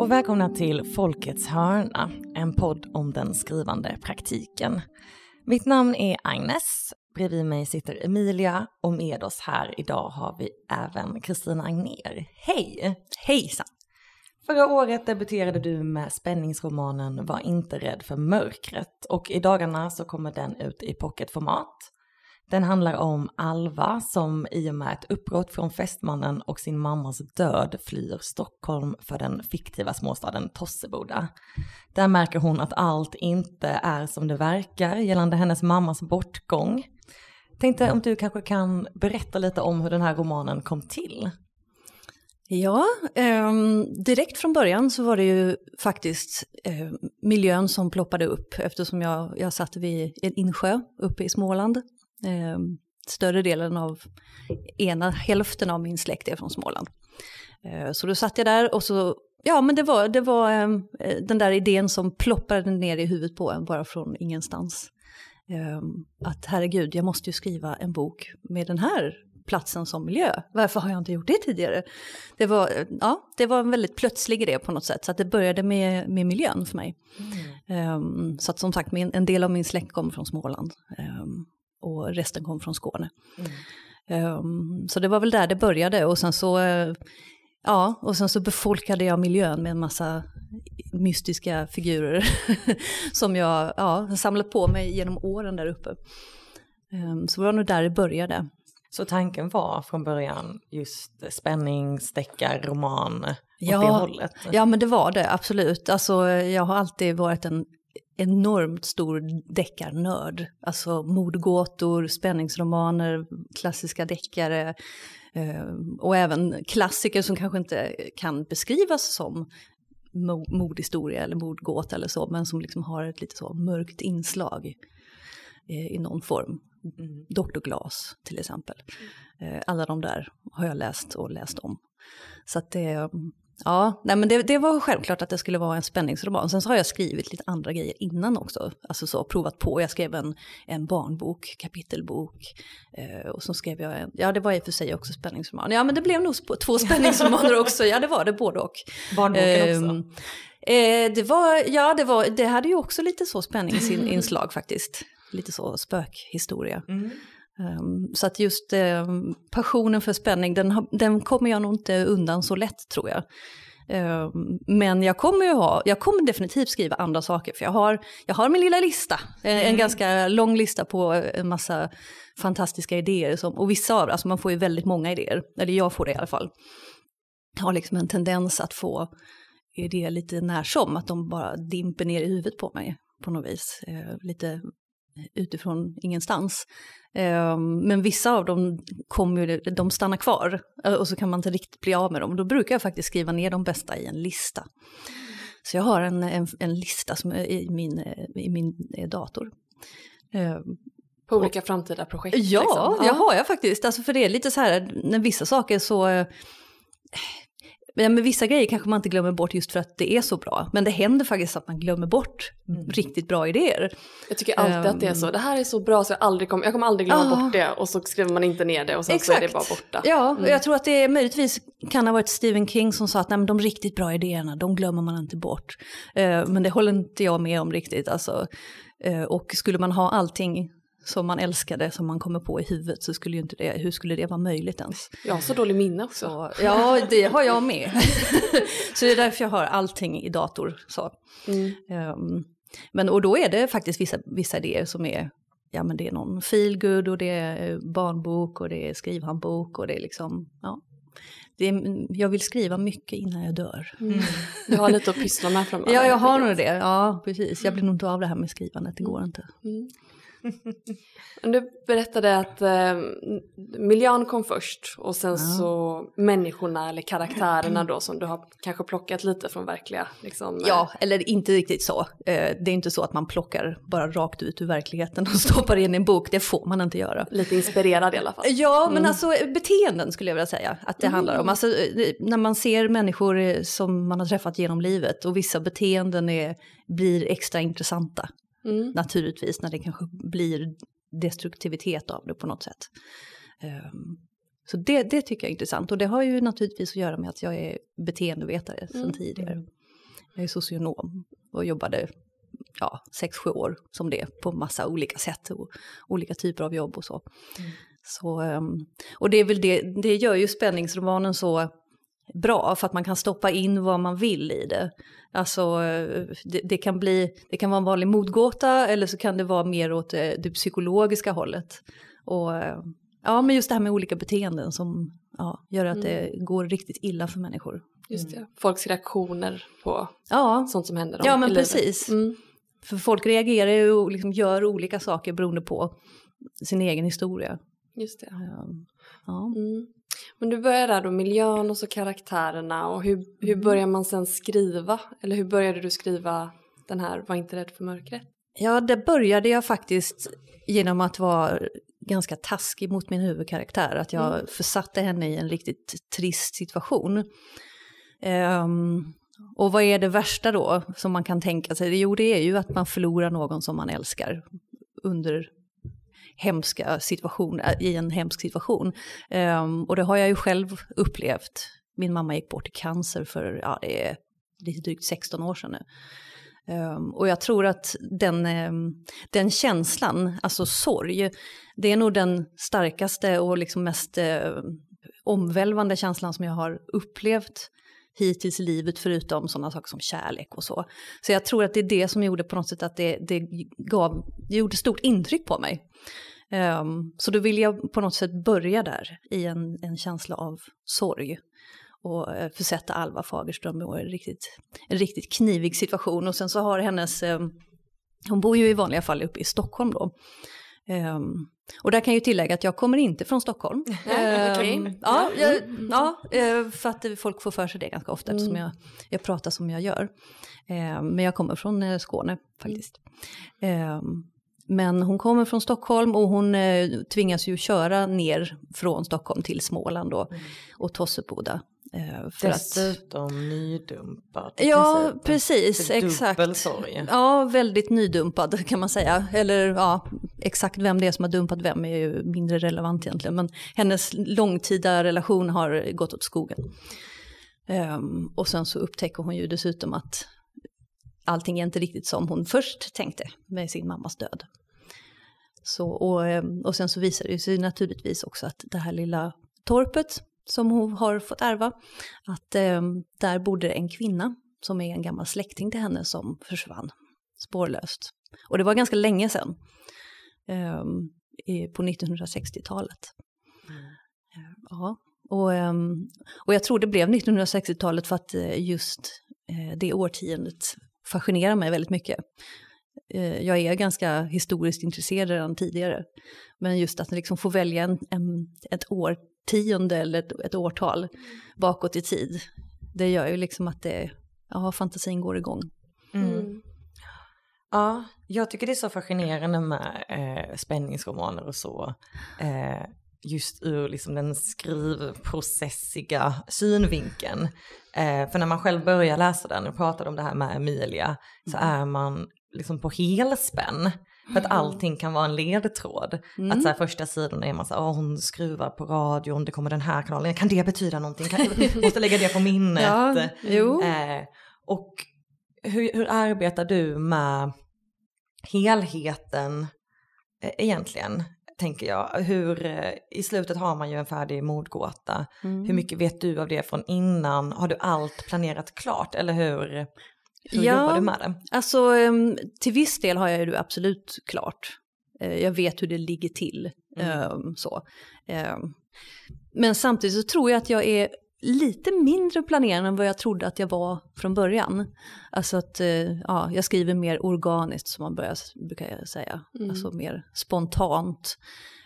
Och välkomna till Folkets hörna, en podd om den skrivande praktiken. Mitt namn är Agnes, bredvid mig sitter Emilia och med oss här idag har vi även Kristina Agner. Hej! Hejsan! Förra året debuterade du med spänningsromanen Var inte rädd för mörkret och i dagarna så kommer den ut i pocketformat. Den handlar om Alva som i och med ett uppbrott från fästmannen och sin mammas död flyr Stockholm för den fiktiva småstaden Tosseboda. Där märker hon att allt inte är som det verkar gällande hennes mammas bortgång. Tänkte om du kanske kan berätta lite om hur den här romanen kom till? Ja, eh, direkt från början så var det ju faktiskt eh, miljön som ploppade upp eftersom jag, jag satt vid en insjö uppe i Småland. Eh, större delen av ena hälften av min släkt är från Småland. Eh, så då satt jag där och så, ja men det var, det var eh, den där idén som ploppade ner i huvudet på en bara från ingenstans. Ehm, att herregud, jag måste ju skriva en bok med den här platsen som miljö. Varför har jag inte gjort det tidigare? Det var, ja, det var en väldigt plötslig idé på något sätt, så att det började med, med miljön för mig. Mm. Um, så att som sagt, min, en del av min släkt kommer från Småland um, och resten kom från Skåne. Mm. Um, så det var väl där det började och sen så, uh, ja, och sen så befolkade jag miljön med en massa mystiska figurer som jag ja, samlat på mig genom åren där uppe. så det var nog där det började. Så tanken var från början just spänning, deckar, roman ja? Ja, men det var det absolut. Alltså, jag har alltid varit en enormt stor deckarnörd. Alltså mordgåtor, spänningsromaner, klassiska deckare eh, och även klassiker som kanske inte kan beskrivas som mordhistoria eller mordgåta eller så, men som liksom har ett lite så mörkt inslag i någon form. Mm. Dr. Glas till exempel. Mm. Alla de där har jag läst och läst om. Så att det, ja, nej men det, det, var självklart att det skulle vara en spänningsroman. Sen så har jag skrivit lite andra grejer innan också. Alltså så provat på. Jag skrev en, en barnbok, kapitelbok. Eh, och så skrev jag en, ja det var i och för sig också spänningsroman. Ja men det blev nog två spänningsromaner också. Ja det var det både och. Barnboken eh, också? Eh, det var, ja det var, det hade ju också lite så spänningsinslag faktiskt lite så spökhistoria. Mm. Um, så att just um, passionen för spänning, den, den kommer jag nog inte undan så lätt tror jag. Um, men jag kommer ju ha, jag kommer definitivt skriva andra saker för jag har, jag har min lilla lista. Eh, mm. En ganska lång lista på en massa fantastiska idéer. Som, och vissa av alltså man får ju väldigt många idéer, eller jag får det i alla fall. Jag har liksom en tendens att få idéer lite när som, att de bara dimper ner i huvudet på mig på något vis. Lite utifrån ingenstans. Ehm, men vissa av dem kommer, de stannar kvar eh, och så kan man inte riktigt bli av med dem. Då brukar jag faktiskt skriva ner de bästa i en lista. Så jag har en, en, en lista som i min, i min eh, dator. Ehm, På olika och, framtida projekt? Ja, liksom. ja, har jag faktiskt. Alltså för det är lite så här, när vissa saker så eh, Ja, men vissa grejer kanske man inte glömmer bort just för att det är så bra. Men det händer faktiskt att man glömmer bort mm. riktigt bra idéer. Jag tycker alltid um, att det är så. Ehm. Det här är så bra så jag, aldrig kom, jag kommer aldrig glömma uh, bort det. Och så skriver man inte ner det och sen exakt. så är det bara borta. Ja, mm. jag tror att det möjligtvis kan ha varit Stephen King som sa att Nej, men de riktigt bra idéerna, de glömmer man inte bort. Uh, men det håller inte jag med om riktigt. Alltså, uh, och skulle man ha allting som man älskade som man kommer på i huvudet så skulle ju inte det, hur skulle det vara möjligt ens? Jag har så dålig minne också. Så, ja, det har jag med. så det är därför jag har allting i dator. Så. Mm. Um, men och då är det faktiskt vissa, vissa idéer som är, ja men det är någon feelgood och det är barnbok och det är skrivhandbok och det är liksom, ja. Det är, jag vill skriva mycket innan jag dör. Mm. Du har lite att pyssla med framöver. ja, jag har nog det. Ja, precis. Jag blir nog inte av det här med skrivandet, det går inte. Mm. Du berättade att eh, miljön kom först och sen ja. så människorna eller karaktärerna då som du har kanske plockat lite från verkliga. Liksom, eh. ja, eller inte riktigt så. Eh, det är inte så att man plockar bara rakt ut ur verkligheten och stoppar in i en bok, det får man inte göra. Lite inspirerad i alla fall. Ja, men mm. alltså beteenden skulle jag vilja säga att det mm. handlar om. Alltså, eh, när man ser människor eh, som man har träffat genom livet och vissa beteenden är, blir extra intressanta. Mm. Naturligtvis när det kanske blir destruktivitet av det på något sätt. Um, så det, det tycker jag är intressant och det har ju naturligtvis att göra med att jag är beteendevetare sedan mm. tidigare. Mm. Jag är socionom och jobbade ja, sex, sju år som det på massa olika sätt och olika typer av jobb och så. Mm. Så um, och det är väl det, det gör ju spänningsromanen så bra för att man kan stoppa in vad man vill i det. Alltså det, det, kan bli, det kan vara en vanlig motgåta eller så kan det vara mer åt det, det psykologiska hållet. Och ja, men just det här med olika beteenden som ja, gör att mm. det går riktigt illa för människor. Just det, folks reaktioner på ja. sånt som händer dem Ja, men precis. Mm. För folk reagerar ju och liksom gör olika saker beroende på sin egen historia. Just det. Ja. Mm. Men du börjar där då, miljön och så karaktärerna och hur, hur mm. börjar man sen skriva? Eller hur började du skriva den här Var inte rädd för mörkret? Ja, det började jag faktiskt genom att vara ganska taskig mot min huvudkaraktär. Att jag mm. försatte henne i en riktigt trist situation. Um, och vad är det värsta då som man kan tänka sig? Jo, det är ju att man förlorar någon som man älskar under hemska situation, äh, i en hemsk situation. Um, och det har jag ju själv upplevt. Min mamma gick bort i cancer för, ja det är lite drygt 16 år sedan nu. Um, och jag tror att den, um, den känslan, alltså sorg, det är nog den starkaste och liksom mest uh, omvälvande känslan som jag har upplevt hittills i livet förutom sådana saker som kärlek och så. Så jag tror att det är det som gjorde på något sätt att det, det, gav, det gjorde stort intryck på mig. Um, så då vill jag på något sätt börja där i en, en känsla av sorg och uh, försätta Alva Fagerström i en riktigt, en riktigt knivig situation. Och sen så har hennes, um, hon bor ju i vanliga fall uppe i Stockholm då. Um, och där kan jag ju tillägga att jag kommer inte från Stockholm. okay. ja, jag, ja, eh, för att folk får för sig det ganska ofta eftersom mm. jag, jag pratar som jag gör. Men jag kommer från eh, Skåne faktiskt. Men hon kommer från Stockholm och hon eh, tvingas ju köra ner från Stockholm till Småland då, mm. och Tosseboda. Eh, för Dessutom att, nydumpad. Ja, precis. Exakt. Sorg. Ja, väldigt nydumpad kan man säga. Eller ja, exakt vem det är som har dumpat vem är ju mindre relevant egentligen. Men hennes långtida relation har gått åt skogen. Um, och sen så upptäcker hon ju dessutom att allting är inte riktigt som hon först tänkte med sin mammas död. Så, och, ehm, och sen så visar det sig naturligtvis också att det här lilla torpet som hon har fått ärva, att eh, där bodde en kvinna som är en gammal släkting till henne som försvann spårlöst. Och det var ganska länge sedan, eh, på 1960-talet. Mm. Ja, och, ehm, och jag tror det blev 1960-talet för att eh, just eh, det årtiondet fascinerar mig väldigt mycket. Eh, jag är ganska historiskt intresserad redan tidigare. Men just att liksom få välja en, en, ett årtionde eller ett, ett årtal bakåt i tid, det gör ju liksom att det, ja, fantasin går igång. Mm. Mm. Ja, jag tycker det är så fascinerande med eh, spänningsromaner och så. Eh, just ur liksom den skrivprocessiga synvinkeln. Eh, för när man själv börjar läsa den, och pratade om det här med Emilia, så mm. är man liksom på helspänn. För att mm. allting kan vara en ledtråd. Mm. Att så här, första sidan är man så här, oh, hon skruvar på radion, det kommer den här kanalen, kan det betyda någonting? Kan, måste lägga det på minnet. Ja, jo. Eh, och hur, hur, arbetar du med helheten eh, egentligen? Tänker jag. Hur, eh, I slutet har man ju en färdig mordgåta. Mm. Hur mycket vet du av det från innan? Har du allt planerat klart eller hur? Hur ja, jobbar du med det? Alltså ehm, till viss del har jag det absolut klart. Eh, jag vet hur det ligger till. Mm. Ehm, så. Ehm, men samtidigt så tror jag att jag är lite mindre planerad än vad jag trodde att jag var från början. Alltså att eh, ja, jag skriver mer organiskt som man börjar, brukar jag säga. Mm. Alltså mer spontant.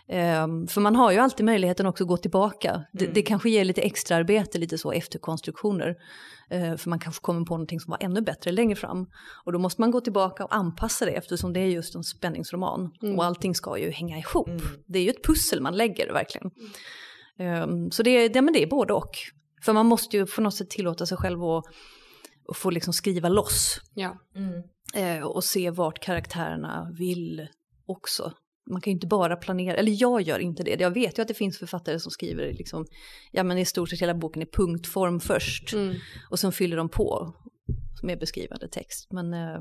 Um, för man har ju alltid möjligheten också att gå tillbaka. Det, Mm. det kanske ger lite extra arbete, lite så efterkonstruktioner. Uh, för man kanske kommer på någonting som var ännu bättre längre fram. Och då måste man gå tillbaka och anpassa det eftersom det är just en spänningsroman. Mm. Och allting ska ju hänga ihop. Mm. Det är ju ett pussel man lägger verkligen. Um, så det, är- det, men det är både och. För man måste ju på något sätt tillåta sig själv att, att få liksom skriva loss. Ja. Mm. Och se vart karaktärerna vill också. Man kan ju inte bara planera, eller jag gör inte det. Jag vet ju att det finns författare som skriver liksom, ja men i stort sett hela boken i punktform först. Mm. Och sen fyller de på med beskrivande text. Men eh,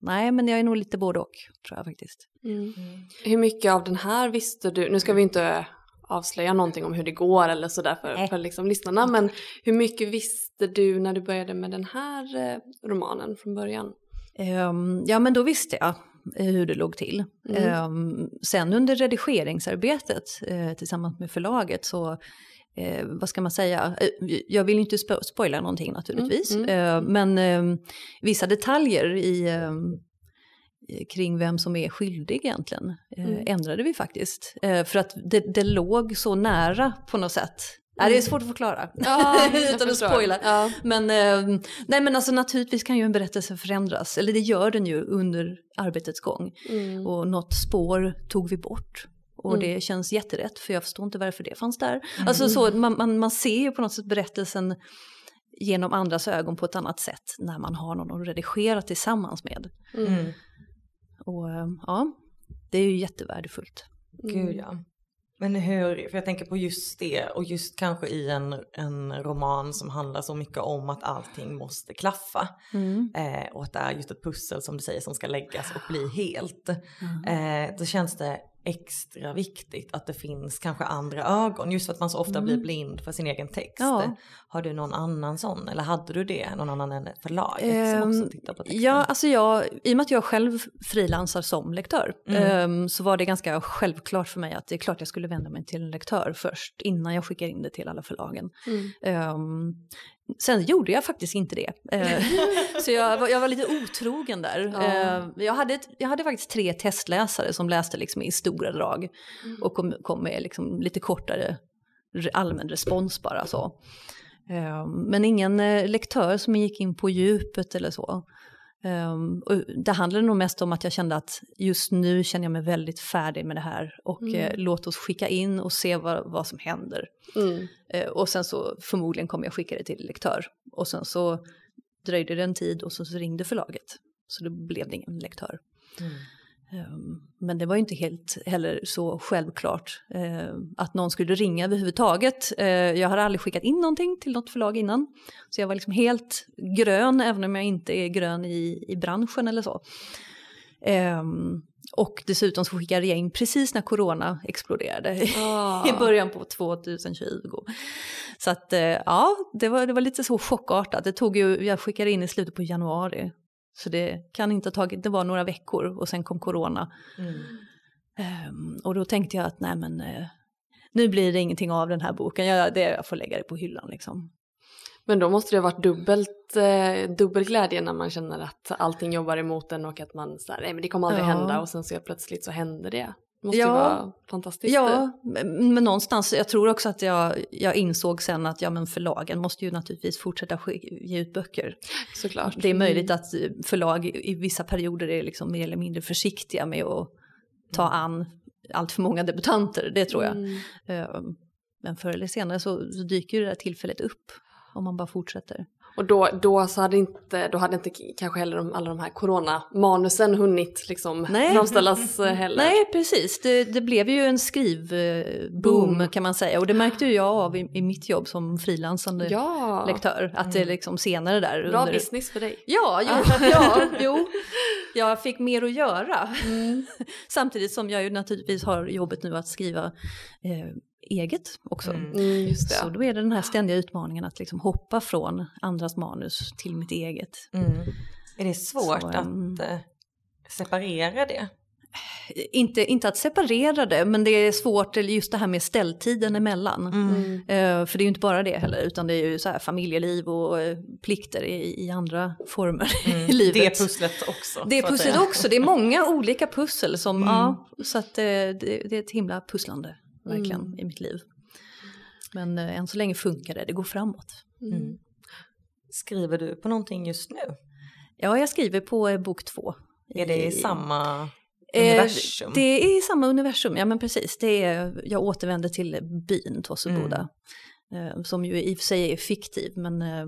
nej, men jag är nog lite både och, tror jag faktiskt. Mm. Hur mycket av den här visste du, nu ska vi inte avslöja någonting om hur det går eller sådär för, Nej. för liksom lyssnarna, men hur mycket visste du när du började med den här eh, romanen från början? Ehm, ja, men då visste jag hur det låg till. Mm. Ehm, sen under redigeringsarbetet eh, tillsammans med förlaget så, eh, vad ska man säga, eh, jag vill inte spo- spoila någonting naturligtvis, Mm, Eh, men eh, vissa detaljer i eh, kring vem som är skyldig egentligen eh, Mm. ändrade vi faktiskt. Eh, för att det, det låg så nära på något sätt. Nej, det är svårt att förklara jag utan att spoila. Ja. Men, eh, nej, men alltså, naturligtvis kan ju en berättelse förändras, eller det gör den ju under arbetets gång. Mm. Och något spår tog vi bort. Och Mm. det känns jätterätt för jag förstår inte varför det fanns där. Alltså så, man, man, man ser ju på något sätt berättelsen genom andras ögon på ett annat sätt när man har någon att redigera tillsammans med. Mm. Mm. Och eh, ja, det är ju jättevärdefullt. Gud ja. Men hur, för jag tänker på just det och just kanske i en, en roman som handlar så mycket om att allting måste klaffa. Eh, och att det är just ett pussel som du säger som ska läggas och bli helt. Eh, då känns det extra viktigt att det finns kanske andra ögon. Just för att man så ofta Mm. blir blind för sin egen text. Ja. Har du någon annan sån? Eller hade du det? Någon annan än förlaget som också Ehm, tittar på texten? Ja, alltså jag, i och med att jag själv frilansar som lektör Mm. ehm, så var det ganska självklart för mig att det är klart jag skulle vända mig till en lektör först innan jag skickar in det till alla förlagen. Mm. Ehm, sen gjorde jag faktiskt inte det. Eh, så jag var, jag var lite otrogen där. Ja. Ehm, jag, hade ett, jag hade faktiskt tre testläsare som läste liksom i stora drag Mm. och kom, kom med liksom lite kortare re- allmän respons bara så. Ehm, men ingen eh, lektör som gick in på djupet eller så. Och det handlade nog mest om att jag kände att just nu känner jag mig väldigt färdig med det här och Mm. eh, låt oss skicka in och se vad, vad som händer. Mm. Eh, och sen så förmodligen kommer jag skicka det till lektör. Och sen så dröjde det en tid och så, så ringde förlaget. Så då blev det ingen lektör. Mm. Ehm, Men det var ju inte helt heller så självklart eh, att någon skulle ringa överhuvudtaget. Eh, jag har aldrig skickat in någonting till något förlag innan. Så jag var liksom helt grön, även om jag inte är grön i, i branschen eller så. Ehm, och dessutom så skickade jag in precis när corona exploderade Ah. i början på 2020. Så att eh, ja, det var, det var lite så chockartat. Det tog ju, jag skickade in i slutet på januari. Så det kan inte ha tagit, det var några veckor och sen kom corona. Mm. Ehm, och då tänkte jag att nej men eh, nu blir det ingenting av den här boken, jag, det, jag får lägga det på hyllan liksom. Men då måste det ha varit dubbelt, eh, dubbel glädje när man känner att allting jobbar emot en och att man så här, nej men det kommer aldrig Ja. hända och sen så plötsligt så händer det. Måste Ja. ju vara fantastiskt. Ja, men, men någonstans, jag tror också att jag, jag insåg sen att ja, men förlagen måste ju naturligtvis fortsätta ge ut böcker. Såklart. Det är möjligt Mm. att eh, förlag i vissa perioder är liksom mer eller mindre försiktiga med att ta an allt för många debutanter, det tror jag. Mm. Ehm, Men förr eller senare så, så dyker det där tillfället upp om man bara fortsätter. Och då, då, så hade inte, då hade inte kanske heller de, alla de här coronamanusen hunnit liksom Nej. framställas eh, heller. Nej, precis. Det, det blev ju en skrivboom Boom. kan man säga. Och det märkte ju jag av i, i mitt jobb som frilansande Ja, lektör. Att det liksom senare där bra under... business för dig. Ja, jo, ja, jo. Jag fick mer att göra. Mm. Samtidigt som jag ju naturligtvis har jobbet nu att skriva eh, eget också. Mm. Mm, just det. Så då är det den här ständiga utmaningen att liksom hoppa från andras manus till mitt eget. Mm. Är det svårt Så, att eh, separera det? inte, inte att separera det, men det är svårt just det här med ställtiden emellan. Mm. Eh, för det är ju inte bara det heller, utan det är ju så här familjeliv och eh, plikter i, i andra former i livet. Det pusslet också. Det pusslet också, det är många olika pussel som, Mm. ja, så att det, det är ett himla pusslande verkligen Mm. i mitt liv. Men eh, än så länge funkar det, det går framåt. Mm. Skriver du på någonting just nu? Ja, jag skriver på eh, bok två. Är det i samma Eh, universum? Det är i samma universum, ja men precis. Det är, jag återvänder till byn Tosseboda. Mm. Eh, som ju i och för sig är fiktiv, men eh,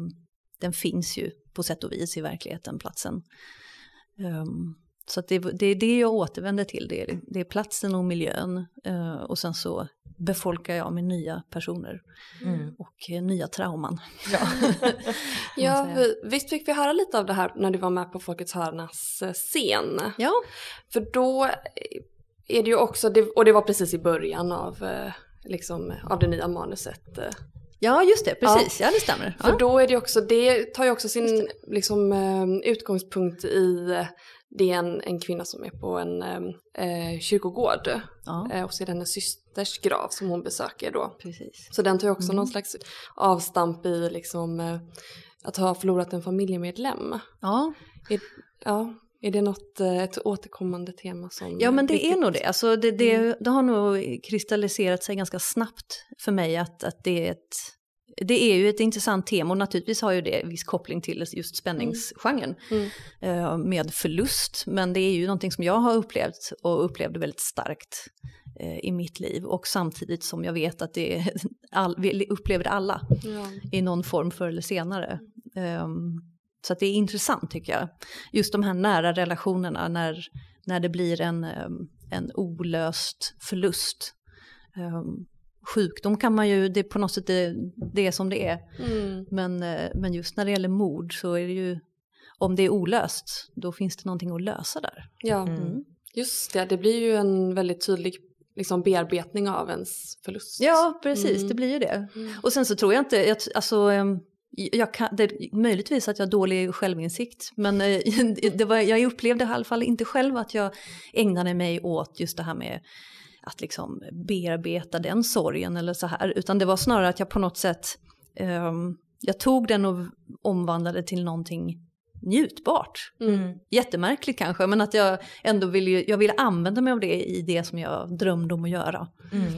den finns ju på sätt och vis i verkligheten, platsen. Ehm, så det, det är det jag återvänder till, det är, det är platsen och miljön. eh, och sen så befolkar jag med nya personer Mm. och eh, nya trauman. Ja, vi, visst fick vi höra lite av det här när du var med på Folkets hörnas eh, scen? Ja, För då är det ju också, och det var precis i början av, liksom, av det nya manuset. ja just det, precis, ja, det stämmer. För Ja. då är det också, det tar ju också sin liksom, utgångspunkt i, det är en, en kvinna som är på en eh, kyrkogård Ja, eh, och så är det hennes systers grav som hon besöker då. precis. Så den tar ju också Mm. någon slags avstamp i liksom, eh, att ha förlorat en familjemedlem. Ja, Är, ja, är det något, eh, ett återkommande tema som... Ja men det är riktigt- nog det. Alltså det, det, Mm. det har nog kristalliserat sig ganska snabbt för mig att, att det är ett det är ju ett intressant tema och naturligtvis har ju det viss koppling till just spänningsgenren Mm. eh, med förlust. Men det är ju någonting som jag har upplevt och upplevde väldigt starkt eh, i mitt liv och samtidigt som jag vet att det all, vi upplever det alla Ja. i någon form förr eller senare. Ehm, så att det är intressant tycker jag. Just de här nära relationerna när, när det blir en, ehm, en olöst förlust. Ehm, sjukdom kan man ju, det är på något sätt det, det är som det är. Mm. Men, eh, men just när det gäller mord så är det ju, om det är olöst, då finns det någonting att lösa där. ja, Mm. just det. Det blir ju en väldigt tydlig liksom, bearbetning av ens förlust. Ja, precis, Mm. det blir ju det. Mm. Och sen så tror jag inte, jag, alltså, jag kan, det möjligtvis att jag har dålig självinsikt, men eh, det var, jag upplevde i alla fall inte själv att jag ägnade mig åt just det här med att liksom bearbeta den sorgen eller så här, utan det var snarare att jag på något sätt, ehm, jag tog den och omvandlade till någonting njutbart. Mm. Jättemärkligt kanske, men att jag ändå ville, jag ville använda mig av det i det som jag drömde om att göra. Mm.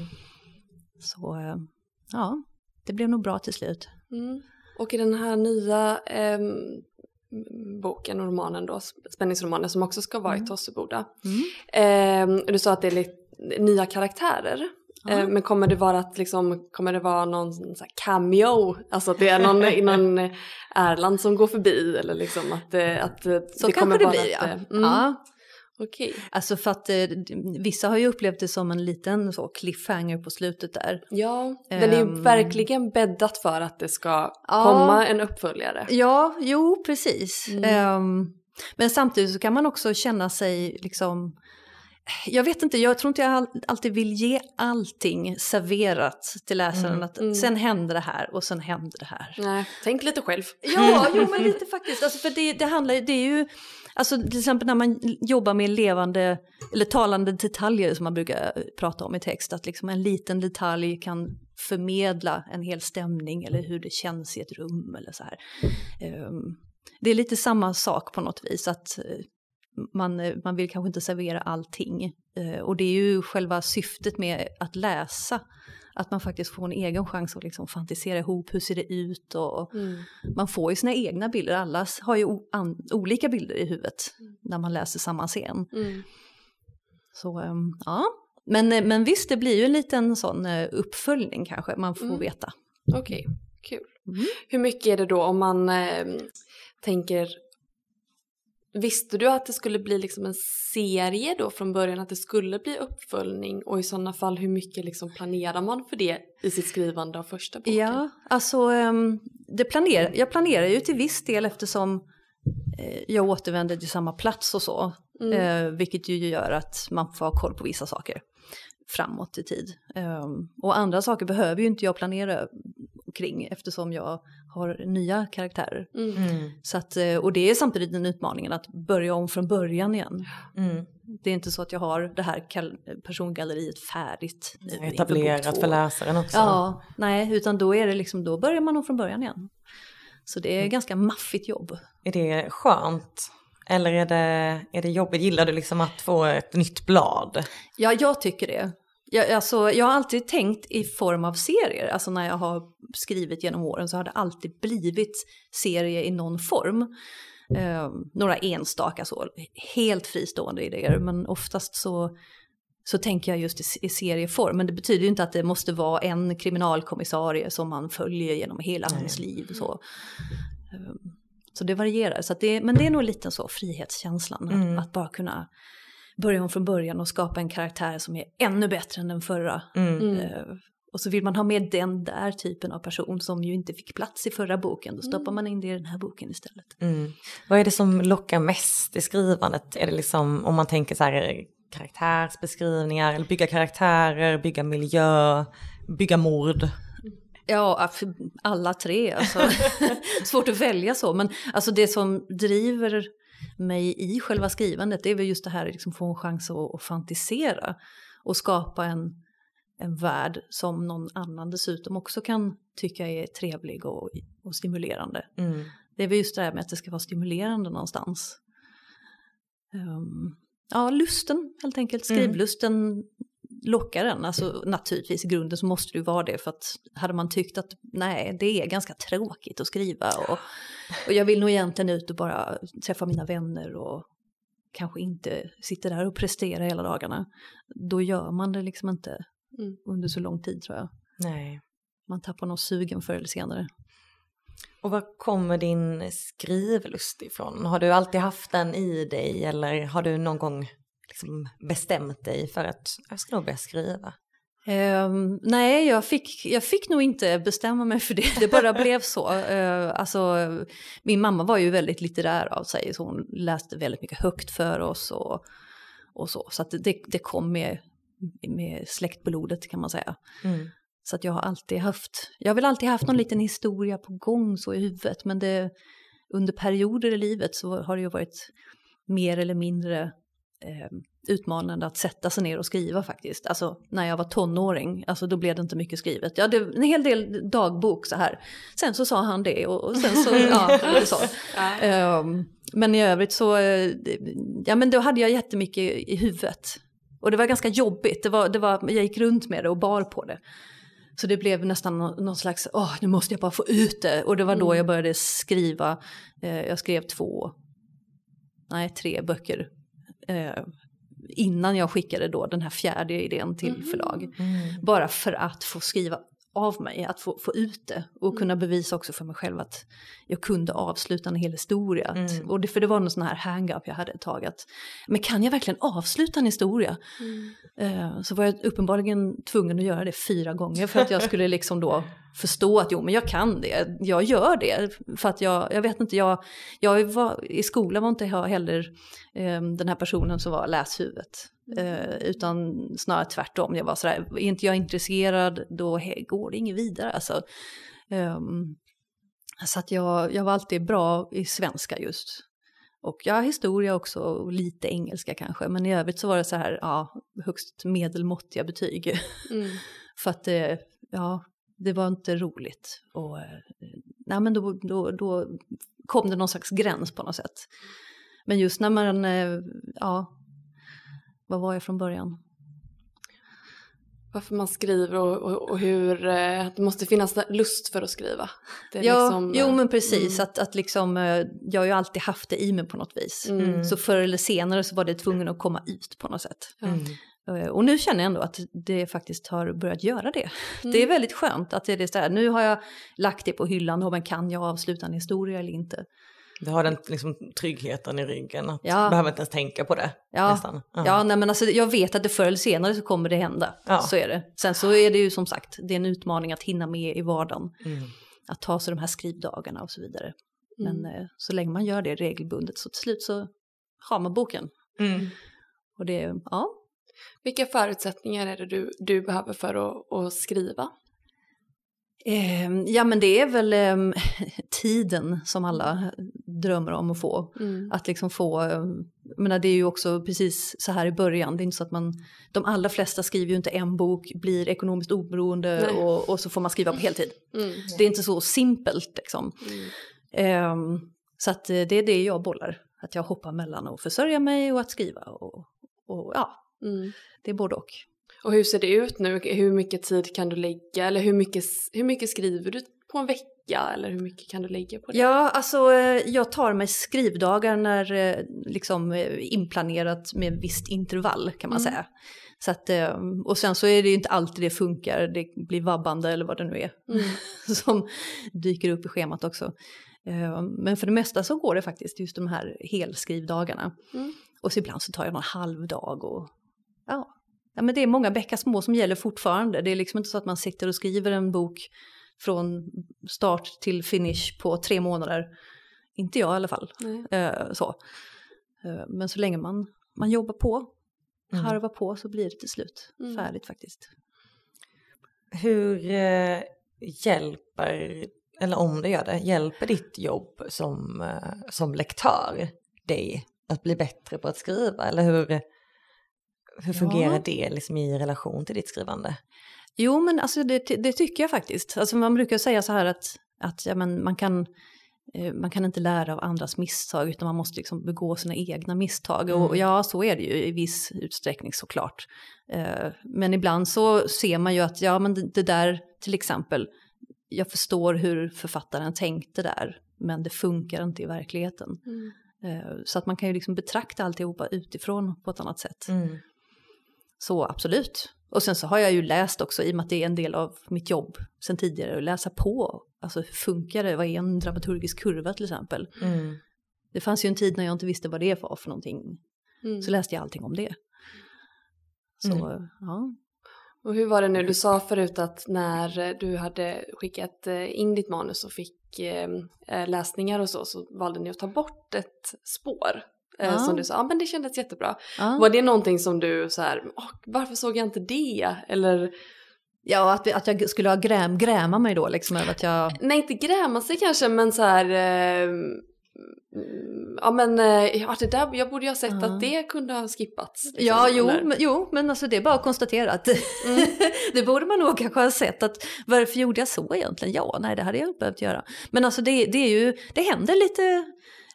Så eh, ja, det blev nog bra till slut. Mm. Och i den här nya ehm, boken och romanen då, spänningsromanen som också ska vara i Mm. Tosseboda. Mm. Ehm, du sa att det är lite nya karaktärer. Ehm, men kommer det vara att liksom, kommer det vara någon här cameo? Alltså att det är någon, någon Erland som går förbi eller liksom att, eh, att eh, Så det kommer kanske det blir ett, ja. Mm, ja. Okej. Alltså för att eh, vissa har ju upplevt det som en liten så cliffhanger på slutet där. Ja, det är ju Ehm. verkligen bäddat för att det ska Ja. komma en uppföljare. Ja, jo precis. Mm. Ehm, men samtidigt så kan man också känna sig liksom jag vet inte, jag tror inte jag all- alltid vill ge allting serverat till läsaren. Mm. Att Mm. sen händer det här och sen händer det här. Nej, tänk lite själv. Ja, jo men lite faktiskt. Alltså för det, det handlar det är ju, alltså till exempel när man jobbar med levande eller talande detaljer som man brukar prata om i text, att liksom en liten detalj kan förmedla en hel stämning eller hur det känns i ett rum eller så här. Ehm, Det är lite samma sak på något vis, att eh, man, eh, man vill kanske inte servera allting. Eh, Och det är ju själva syftet med att läsa, att man faktiskt får en egen chans att liksom fantisera ihop hur ser det ut och Mm. man får ju sina egna bilder, alla har ju an- olika bilder i huvudet när man läser samma scen. Mm. Så ehm, ja, men, eh, men visst det blir ju en liten sån uppföljning kanske man får Mm. veta. Okej, kul. Mm. Hur mycket är det då om man eh, tänker Visste du att det skulle bli liksom en serie då från början, att det skulle bli uppföljning och i sådana fall hur mycket liksom planerar man för det i sitt skrivande av första boken? Ja, alltså ehm, det planer, jag planerar ju till viss del eftersom eh, jag återvänder till samma plats och så. Mm. Eh, vilket ju gör att man får ha koll på vissa saker framåt i tid. Ehm, och andra saker behöver ju inte jag planera kring eftersom jag har nya karaktärer. Mm. Mm. Så att, eh, och det är samtidigt den utmaningen att börja om från början igen. Mm. Det är inte så att jag har det här persongalleriet färdigt. nu Etablerat för läsaren också. Ja, nej, utan då är det liksom, då börjar man om från början igen. Så det är Mm. ganska maffigt jobb. Är det skönt? Eller är det, är det jobbigt? Gillar du liksom att få ett nytt blad? Ja, jag tycker det. Jag, alltså, jag har alltid tänkt i form av serier. Alltså när jag har skrivit genom åren så har det alltid blivit serie i någon form. Eh, några enstaka så, helt fristående idéer. Men oftast så, så tänker jag just i, i serieform. Men det betyder ju inte att det måste vara en kriminalkommissarie som man följer genom hela Nej. hans liv. Så. Eh, så det varierar. Så det, men det är nog lite så frihetskänslan. Mm. Att, att bara kunna börja om från början och skapa en karaktär som är ännu bättre än den förra. Mm. Mm. Eh, och så vill man ha med den där typen av person som ju inte fick plats i förra boken. Då stoppar man in det i den här boken istället. Mm. Vad är det som lockar mest i skrivandet? Är det liksom om man tänker så här karaktärsbeskrivningar, eller bygga karaktärer, bygga miljö, bygga mord? Ja, alla tre. Alltså. Svårt att välja så. Men alltså det som driver mig i själva skrivandet det är väl just det här liksom få en chans att, att fantisera. Och skapa en, en värld som någon annan dessutom också kan tycka är trevlig och, och stimulerande. Mm. Det är väl just det här med att det ska vara stimulerande någonstans. Ehm, ja, lusten helt enkelt. Mm. Lockar en. Alltså naturligtvis i grunden så måste det ju vara det för att hade man tyckt att nej, det är ganska tråkigt att skriva och, och jag vill nog egentligen ut och bara träffa mina vänner och kanske inte sitta där och prestera hela dagarna. Då gör man det liksom inte Mm. under så lång tid tror jag. Nej. Man tappar nog sugen förr eller senare. Och var kommer din skrivlust ifrån? Har du alltid haft den i dig eller har du någon gång liksom bestämt dig för att jag ska nog börja skriva? Ehm, nej, jag fick, jag fick nog inte bestämma mig för det. Det bara blev så. Uh, alltså, min mamma var ju väldigt litterär av sig, så hon läste väldigt mycket högt för oss och, och så. Så att det, det kom med, med släktblodet kan man säga. Mm. Så att jag har alltid haft, jag har väl alltid haft någon liten historia på gång så i huvudet. Men det, under perioder i livet så har det ju varit mer eller mindre eh, utmanande att sätta sig ner och skriva faktiskt. Alltså när jag var tonåring, alltså då blev det inte mycket skrivet. Jag hade en hel del dagbok så här. Sen så sa han det och, och sen så, ja, det så. Ja. Ehm, men i övrigt så, eh, ja men då hade jag jättemycket i huvudet. Och det var ganska jobbigt, det var, det var, jag gick runt med det och bar på det. Så det blev nästan nå- någon slags, åh nu måste jag bara få ut det. Och det var då Mm. jag började skriva, eh, jag skrev två, nej tre böcker. Eh, innan jag skickade då den här fjärde idén till Mhm. förlag. Mm. Bara för att få skriva av mig, att få, få ut det och Mm. kunna bevisa också för mig själv att jag kunde avsluta en hel historia. Att, Mm. och det, för det var någon sån här hang-up jag hade ett tag att, men kan jag verkligen avsluta en historia? Mm. Eh, så var jag uppenbarligen tvungen att göra det fyra gånger för att jag skulle liksom då förstå att jo men jag kan det, jag gör det. För att jag, jag vet inte, jag, jag var, i skolan var inte jag heller eh, den här personen som var läshuvudet. Eh, utan snarare tvärtom, jag var sådär, är inte jag intresserad då går det inget vidare. Alltså, ehm, så att jag, jag var alltid bra i svenska just. Och ja, historia också, och lite engelska kanske. Men i övrigt så var det så här, ja, högst medelmåttiga betyg. Mm. För att det, ja, det var inte roligt. Och, eh, nej men då, då, då kom det någon slags gräns på något sätt. Men just när man, eh, ja, vad var jag från början? Varför man skriver och, och, och hur eh, det måste finnas lust för att skriva. Det är Ja, liksom, jo men precis. mm. Att, att liksom, jag har ju alltid haft det i mig på något vis. Mm. Så förr eller senare så var det tvungen att komma ut på något sätt. Mm. Eh, Och nu känner jag ändå att det faktiskt har börjat göra det. Mm. Det är väldigt skönt att det är så här, nu har jag lagt det på hyllan men kan jag avsluta en historia eller inte? Du har den liksom, tryggheten i ryggen, att Ja. du behöver inte ens tänka på det. Ja, Nästan. ja nej, men alltså, jag vet att det förr eller senare så kommer det hända. Ja. Så är det. Sen så är det ju som sagt, det är en utmaning att hinna med i vardagen. Mm. Att ta sig de här skrivdagarna och så vidare. Mm. Men eh, så länge man gör det regelbundet så till slut så har man boken. Mm. Och det, ja. Vilka förutsättningar är det du, du behöver för att, att skriva? Eh, ja men det är väl eh, tiden som alla drömmer om att få. Mm. Att liksom få, eh, jag menar det är ju också precis så här i början, det är inte så att man, de allra flesta skriver ju inte en bok, blir ekonomiskt oberoende och, och så får man skriva på heltid. Mm. Det är inte så simpelt liksom. Mm. Ehm, så att eh, det är det jag bollar, att jag hoppar mellan att försörja mig och att skriva. Och, och ja, Mm. det är både och. Och hur ser det ut nu? Hur mycket tid kan du lägga? Eller hur mycket, hur mycket skriver du på en vecka? Eller hur mycket kan du lägga på det? Ja, alltså eh, jag tar mig skrivdagar när eh, liksom eh, inplanerat med visst intervall kan man Mm. säga. Så att, och sen så är det ju inte alltid det funkar, det blir vabbande eller vad det nu är Mm. som dyker upp i schemat också. Men för det mesta så går det faktiskt just de här helskrivdagarna. Mm. Och så ibland så tar jag någon halvdag och ja. ja, men det är många bäckar små som gäller fortfarande. Det är liksom inte så att man sitter och skriver en bok från start till finish på tre månader. Inte jag i alla fall. Eh, så. Eh, men så länge man, man jobbar på, Mm. harvar på så blir det till slut Mm. färdigt faktiskt. Hur eh, hjälper, eller om det gör det, hjälper ditt jobb som, eh, som lektör dig att bli bättre på att skriva? Eller hur, hur fungerar Ja. det liksom i relation till ditt skrivande? Jo, men alltså det, det tycker jag faktiskt. Alltså man brukar säga så här att, att ja, men man, kan, eh, man kan inte lära av andras misstag utan man måste liksom begå sina egna misstag. Och Mm. ja, så är det ju i viss utsträckning såklart. Eh, Men ibland så ser man ju att ja, men det, det där till exempel, jag förstår hur författaren tänkte där, men det funkar inte i verkligheten. Mm. Eh, Så att man kan ju liksom betrakta alltihopa utifrån på ett annat sätt. Mm. Så absolut. Och sen så har jag ju läst också, i och med att det är en del av mitt jobb sen tidigare, att läsa på. Alltså hur funkar det? Vad är en dramaturgisk kurva till exempel? Mm. Det fanns ju en tid när jag inte visste vad det var för någonting. Mm. Så läste jag allting om det. Så Mm. ja. Och hur var det nu? Du sa förut att när du hade skickat eh, in ditt manus och fick eh, eh, läsningar och så, så valde ni att ta bort ett spår. Eh, Ja. Som du sa, ja men det kändes jättebra. Ja. Var det någonting som du så här, "Åh, varför såg jag inte det? Eller, ja, att, att jag skulle ha gräm, gräma mig då liksom över att jag... nej inte gräma sig kanske, men så här, eh, ja men eh, ja, det där, jag borde ju ha sett Ja. att det kunde ha skippats. liksom, Ja, jo eller? men, jo, men alltså det är bara att konstatera att Mm. det borde man nog kanske ha sett att varför gjorde jag så egentligen? Ja, nej det hade jag inte behövt göra. Men alltså det, det är ju, det händer lite,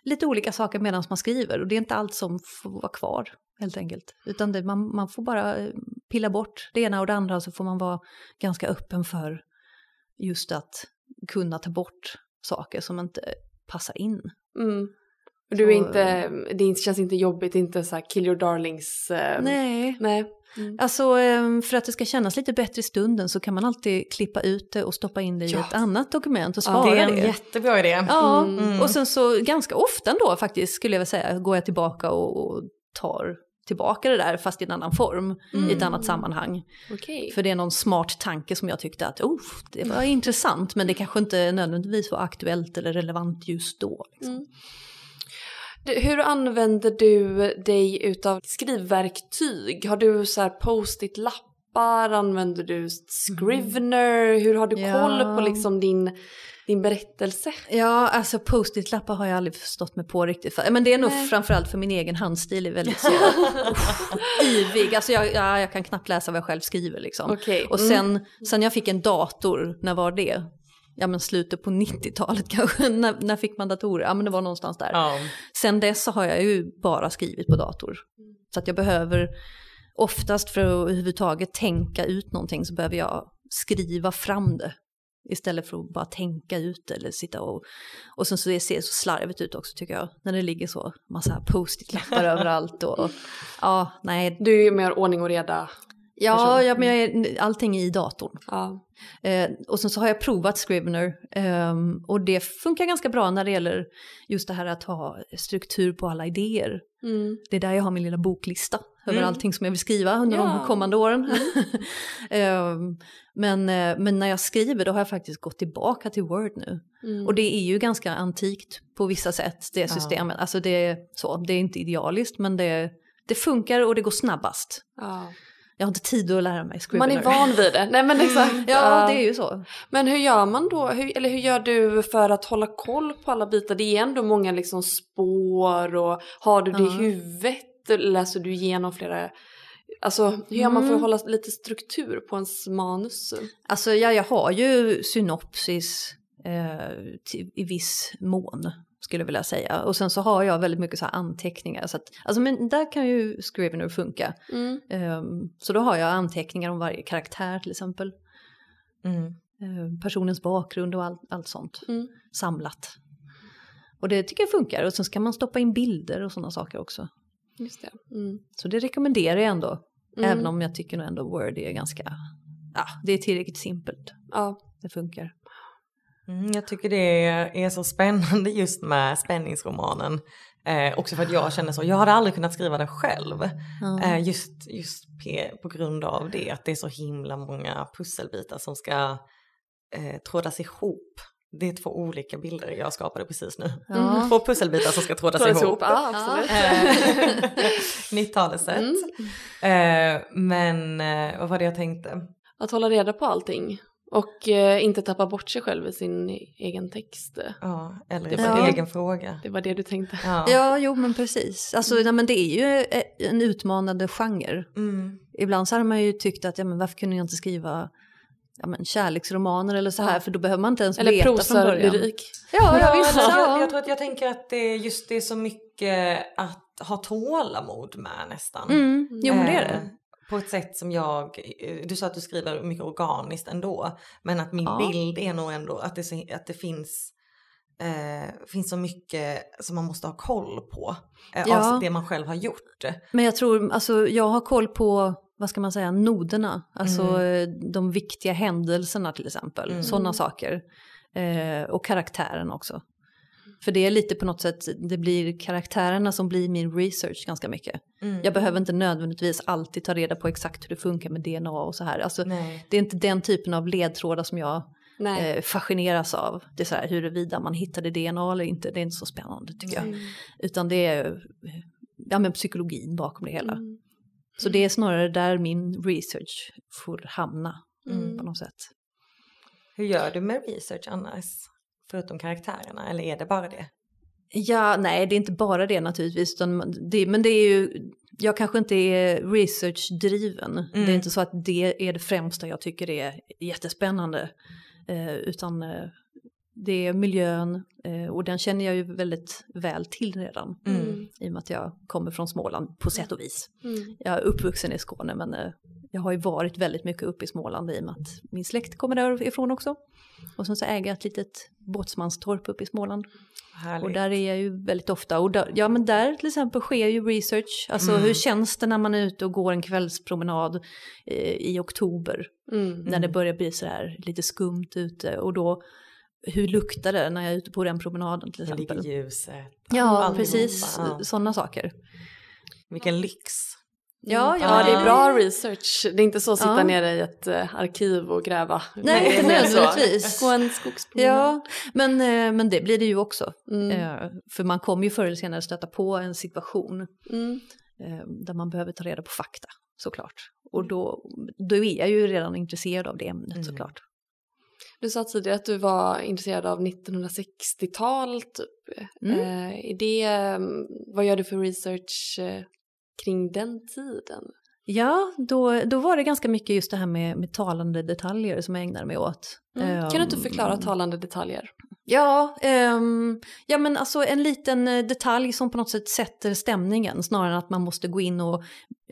lite olika saker medan man skriver och det är inte allt som får vara kvar helt enkelt. Utan det, man, man får bara eh, pilla bort det ena och det andra så får man vara ganska öppen för just att kunna ta bort saker som inte passar in. Mm. Och Du är Så- inte, det känns inte jobbigt, inte så här kill your darlings. eh, Nej, Nej. Mm. Alltså eh, för att det ska kännas lite bättre i stunden så kan man alltid klippa ut det och stoppa in det i Ja. ett annat dokument och Ja, spara det är en det. jättebra idé. Ja, Mm. och sen så ganska ofta då faktiskt skulle jag vilja säga går jag tillbaka och, och tar tillbaka det där fast i en annan form i ett Mm. annat sammanhang. Okej. För det är någon smart tanke som jag tyckte att oh, det var intressant men det kanske inte nödvändigtvis var aktuellt eller relevant just då. Liksom. Mm. Hur använder du dig utav skrivverktyg? Har du så här post-it-lappar? Använder du Scrivener? Hur har du Ja. koll på liksom din, din berättelse? Ja, alltså post-it-lappar har jag aldrig förstått mig på riktigt. Men det är nog Nej. framförallt för min egen handstil är väldigt så, yvig. Alltså jag, ja, jag kan knappt läsa vad jag själv skriver liksom. Okej. Och Mm. sen, sen jag fick en dator, när var det? Ja men slutet på 90-talet kanske, när, när fick man datorer? Ja men det var någonstans där. Ja. Sen dess har jag ju bara skrivit på dator. Så att jag behöver, oftast för att överhuvudtaget tänka ut någonting så behöver jag skriva fram det. Istället för att bara tänka ut eller sitta och... Och sen så det ser så slarvigt ut också tycker jag. När det ligger så massa post-it-lappar överallt och... Ja, nej. Du är mer ordning och reda. Ja, ja men jag är, allting är i datorn. Ja. Eh, och sen så har jag provat Scrivener ehm, och det funkar ganska bra när det gäller just det här att ha struktur på alla idéer. Mm. Det är där jag har min lilla boklista över Mm. allting som jag vill skriva under Ja. de kommande åren. Ehm, men, eh, men när jag skriver då har jag faktiskt gått tillbaka till Word nu. Mm. Och det är ju ganska antikt på vissa sätt, det systemet. Alltså det är, så, det är inte idealiskt men det, det funkar och det går snabbast. ja. Jag har inte tid att lära mig Scrivener. Man är van vid det. Nej men exakt. Mm. Ja det är ju så. Men hur gör man då, hur, eller hur gör du för att hålla koll på alla bitar? Det är ändå många liksom spår och har du det i huvudet? Läser du igenom flera Alltså hur gör man för att mm. hålla lite struktur på ens manus? Alltså ja, jag har ju synopsis eh, till, i viss mån skulle jag vilja säga. Och sen så har jag väldigt mycket så anteckningar. Så att, alltså, men där kan ju Scrivener funka. Mm. Um, så då har jag anteckningar om varje karaktär till exempel. Mm. Um, personens bakgrund och all, allt sånt mm. samlat. Och det tycker jag funkar. Och sen ska man stoppa in bilder och sådana saker också. Just det. Mm. Så det rekommenderar jag ändå. Mm. Även om jag tycker nog ändå Word är ganska, ja det är tillräckligt simpelt. Ja. Det funkar. Mm, jag tycker det är så spännande just med spänningsromanen. Eh, också för att jag känner så, jag hade aldrig kunnat skriva den själv. Mm. Eh, just just på grund av det, att det är så himla många pusselbitar som ska eh, trådas ihop. Det är två olika bilder jag skapade precis nu. Mm. Två pusselbitar som ska trådas ihop. ihop. Ja, absolut. 90-talet eh, mm. eh, Men eh, vad var det jag tänkte? Att hålla reda på allting. Och eh, inte tappa bort sig själv i sin egen text. Ja, eller i sin ja. egen fråga. Det var det du tänkte. Ja, ja jo men precis. Alltså, mm. nej, men det är ju eh, en utmanande genre. Mm. Ibland så har man ju tyckt att ja, men varför kunde jag inte skriva ja, men, kärleksromaner eller så här ja. för då behöver man inte ens eller veta från början. Lyrik. Ja, ja, visst. Jag, jag, tror att jag tänker att det är just det är så mycket att ha tålamod med nästan. Mm. Jo men det är det. Eh, på ett sätt som jag, du sa att du skriver mycket organiskt ändå, men att min ja. bild är nog ändå att det, att det finns, eh, finns så mycket som man måste ha koll på eh, ja. av det man själv har gjort. Men jag tror, alltså jag har koll på, vad ska man säga, noderna, alltså mm. de viktiga händelserna till exempel, mm. sådana saker. Eh, och karaktären också. För det är lite på något sätt, det blir karaktärerna som blir min research ganska mycket. Mm. Jag behöver inte nödvändigtvis alltid ta reda på exakt hur det funkar med DNA och så här. Alltså, det är inte den typen av ledtrådar som jag eh, fascineras av. Det är så här huruvida man hittade DNA eller inte, det är inte så spännande tycker Nej. jag. Utan det är ja, men psykologin bakom det hela. Mm. Så det är snarare där min research får hamna mm. på något sätt. Hur gör du med research annars? Förutom karaktärerna, eller är det bara det? Ja, nej det är inte bara det naturligtvis, det, men det är ju, jag kanske inte är researchdriven. Mm. Det är mm. inte så att det är det främsta jag tycker är jättespännande. Eh, utan eh, det är miljön eh, och den känner jag ju väldigt väl till redan. Mm. I och med att jag kommer från Småland på sätt och vis. Mm. Jag är uppvuxen i Skåne men eh, jag har ju varit väldigt mycket uppe i Småland i och med att min släkt kommer därifrån också. Och sen så äger jag ett litet båtsmanstorp uppe i Småland. Härligt. Och där är jag ju väldigt ofta. Och där, ja men där till exempel sker ju research. Alltså mm. hur känns det när man är ute och går en kvällspromenad eh, i oktober. Mm. När det börjar bli så här lite skumt ute. Och då hur luktar det när jag är ute på den promenaden till exempel. Hur ligger ljuset? Ja, precis. Ja. Sådana saker. Vilken lyx. Ja, mm. ja, det är bra research. Det är inte så att sitta ja. nere i ett uh, arkiv och gräva. Nej, inte nödvändigtvis. Gå en skogspromenad. Ja, men, uh, men det blir det ju också. Mm. Uh, för man kommer ju förr eller senare stöta på en situation mm. där man behöver ta reda på fakta såklart. Och då, då är jag ju redan intresserad av det ämnet mm. såklart. Du sa tidigare att du var intresserad av 1960-tal. Typ. Mm. är det, mm, vad gör du för research kring den tiden? Ja, då, då var det ganska mycket just det här med, med talande detaljer som jag ägnade mig åt. Mm. Um, kan du inte förklara talande detaljer? Ja, um, ja men alltså en liten eh, detalj som på något sätt sätter stämningen snarare än att man måste gå in och,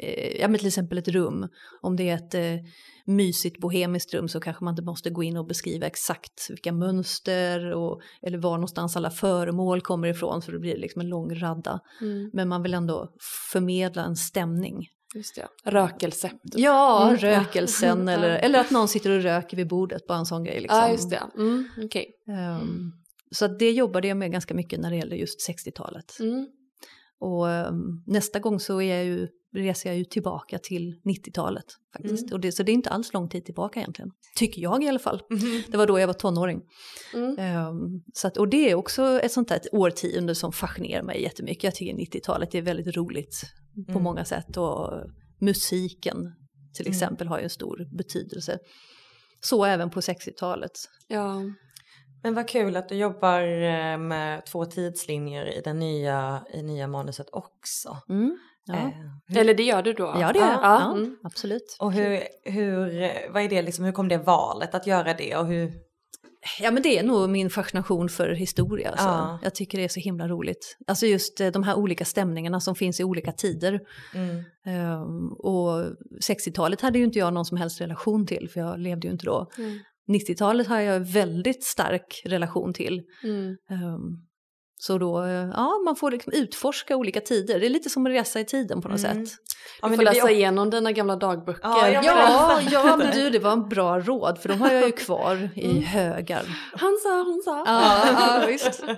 eh, ja men till exempel ett rum, om det är ett eh, mysigt bohemiskt rum så kanske man inte måste gå in och beskriva exakt vilka mönster och, eller var någonstans alla föremål kommer ifrån för det blir liksom en lång radda. Mm. Men man vill ändå förmedla en stämning. Just det. Rökelse. Typ. Ja, mm. rökelsen eller, eller att någon sitter och röker vid bordet, bara en sån grej. Liksom. Ja, just det. Mm, okay. um, ehm, så det jobbade jag med ganska mycket när det gäller just 60-talet. Mm. Och um, nästa gång så är jag ju reser jag ju tillbaka till 90-talet faktiskt. Mm. Och det, så det är inte alls lång tid tillbaka egentligen. Tycker jag i alla fall. Mm. Det var då jag var tonåring. Mm. Um, så att, och det är också ett sånt där ett årtionde som fascinerar mig jättemycket. Jag tycker 90-talet är väldigt roligt på mm. många sätt. Och musiken till Mm. exempel har ju en stor betydelse. Så även på 60-talet. Ja. Men vad kul att du jobbar eh, med två tidslinjer i det nya, i nya manuset också. Mm. Ja. Eh, hur, Eller det gör du då? ja, det gör jag. Ja, Ja, mm. Absolut. och hur, hur, vad är det liksom, hur kom det valet att göra det och hur? Ja men det är nog min fascination för historia. Alltså. Ja. Jag tycker det är så himla roligt. Alltså just eh, de här olika stämningarna som finns i olika tider. Mm. Ehm, och 60-talet hade ju inte jag någon som helst relation till för jag levde ju inte då. Mm. 90-talet har jag väldigt stark relation till. Mm. Så då, ja man får liksom utforska olika tider. Det är lite som att resa i tiden på något Mm. sätt. Ja, du får blir läsa också- igenom dina gamla dagböcker. Ja, jag Ja, men- ja men du det var en bra råd för de har jag ju kvar i högar. Han sa, hon sa. Ja, ja visst.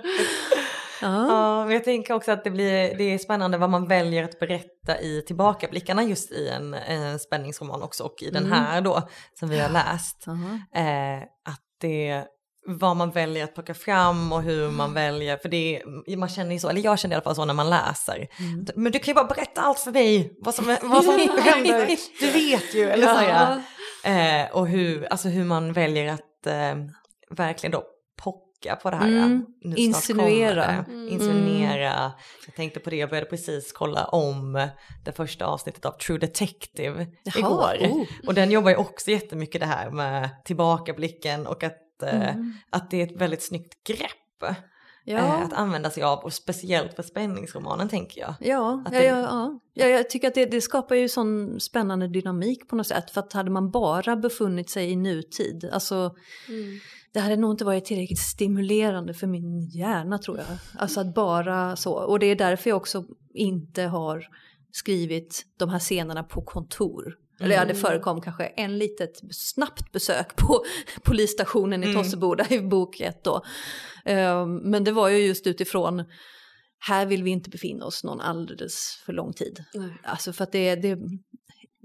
Ja. Ja, men jag tänker också att det, blir, det är spännande vad man väljer att berätta i tillbakablickarna just i en, en spänningsroman också och i den Mm. här då som vi har läst. Aha. Eh, att det vad man väljer att plocka fram och hur man väljer, för det är, man känner ju så, eller jag känner i alla fall så när man läser. Mm. Men du kan ju bara berätta allt för mig, vad som, vad som händer, du vet ju, eller så Ja. eh, Och hur, alltså hur man väljer att eh, verkligen då pocka på det här. Mm. Nu Insinuera. det. Mm. Insinuera. Jag tänkte på det, jag började precis kolla om det första avsnittet av True Detective Jaha, igår. oh. Och den jobbar ju också jättemycket det här med tillbakablicken och att, Mm. att det är ett väldigt snyggt grepp eh, Ja. att använda sig av och speciellt för spänningsromanen tänker jag. Ja, Att ja, det- ja, ja. ja, jag tycker att det, det skapar ju sån spännande dynamik på något sätt. För att hade man bara befunnit sig i nutid, alltså Mm. det hade nog inte varit tillräckligt stimulerande för min hjärna tror jag. Alltså att bara så, och det är därför jag också inte har skrivit de här scenerna på kontor. Eller ja, det förekom kanske en litet snabbt besök på polisstationen i Mm. Tosseboda i bok ett då. Ehm, Men det var ju just utifrån, här vill vi inte befinna oss någon alldeles för lång tid. Nej. Alltså för att det, det,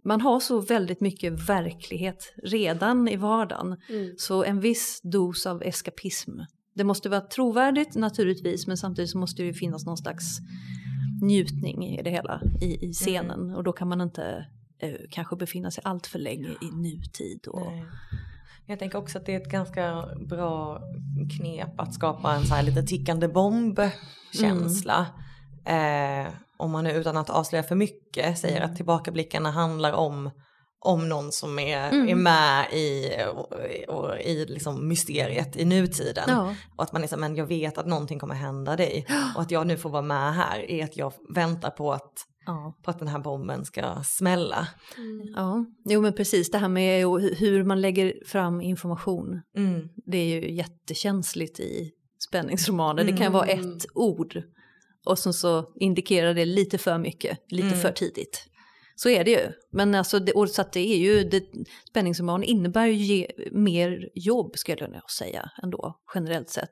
man har så väldigt mycket verklighet redan i vardagen. Mm. Så en viss dos av eskapism. Det måste vara trovärdigt naturligtvis men samtidigt så måste det ju finnas någon slags njutning i det hela i, i scenen. Och då kan man inte kanske befinna sig allt för länge i nutid. Och, Nej. Jag tänker också att det är ett ganska bra knep att skapa en så här lite tickande bomb-känsla. Eh, om man nu utan att avslöja för mycket säger att tillbakablickarna handlar om om någon som är, Mm. är med i, och, och, i liksom mysteriet i nutiden. ja. Och att man är så, här, men jag vet att någonting kommer hända dig. Och att jag nu får vara med här är att jag väntar på att, Ja. på att den här bomben ska smälla. Mm. ja, jo men precis det här med hu- hur man lägger fram information. Mm. Det är ju jättekänsligt i spänningsromaner. Det kan vara Mm. ett ord och sen så indikerar det lite för mycket, lite Mm. för tidigt. Så är det ju. Men alltså, det, och så att det är ju, det, spänningsroman innebär ju ge, mer jobb skulle jag säga ändå, generellt sett.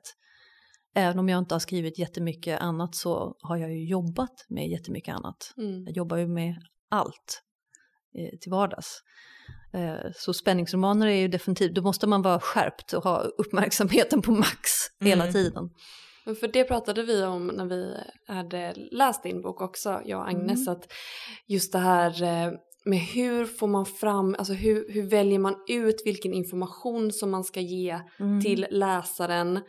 Även om jag inte har skrivit jättemycket annat så har jag ju jobbat med jättemycket annat. Mm. Jag jobbar ju med allt eh, till vardags. Eh, så spänningsromaner är ju definitivt, då måste man vara skärpt och ha uppmärksamheten på max hela Mm. tiden. Men för det pratade vi om när vi hade läst din bok också, jag och Agnes, att just det här eh, med hur får man fram, alltså hur, hur väljer man ut vilken information som man ska ge Mm. till läsaren.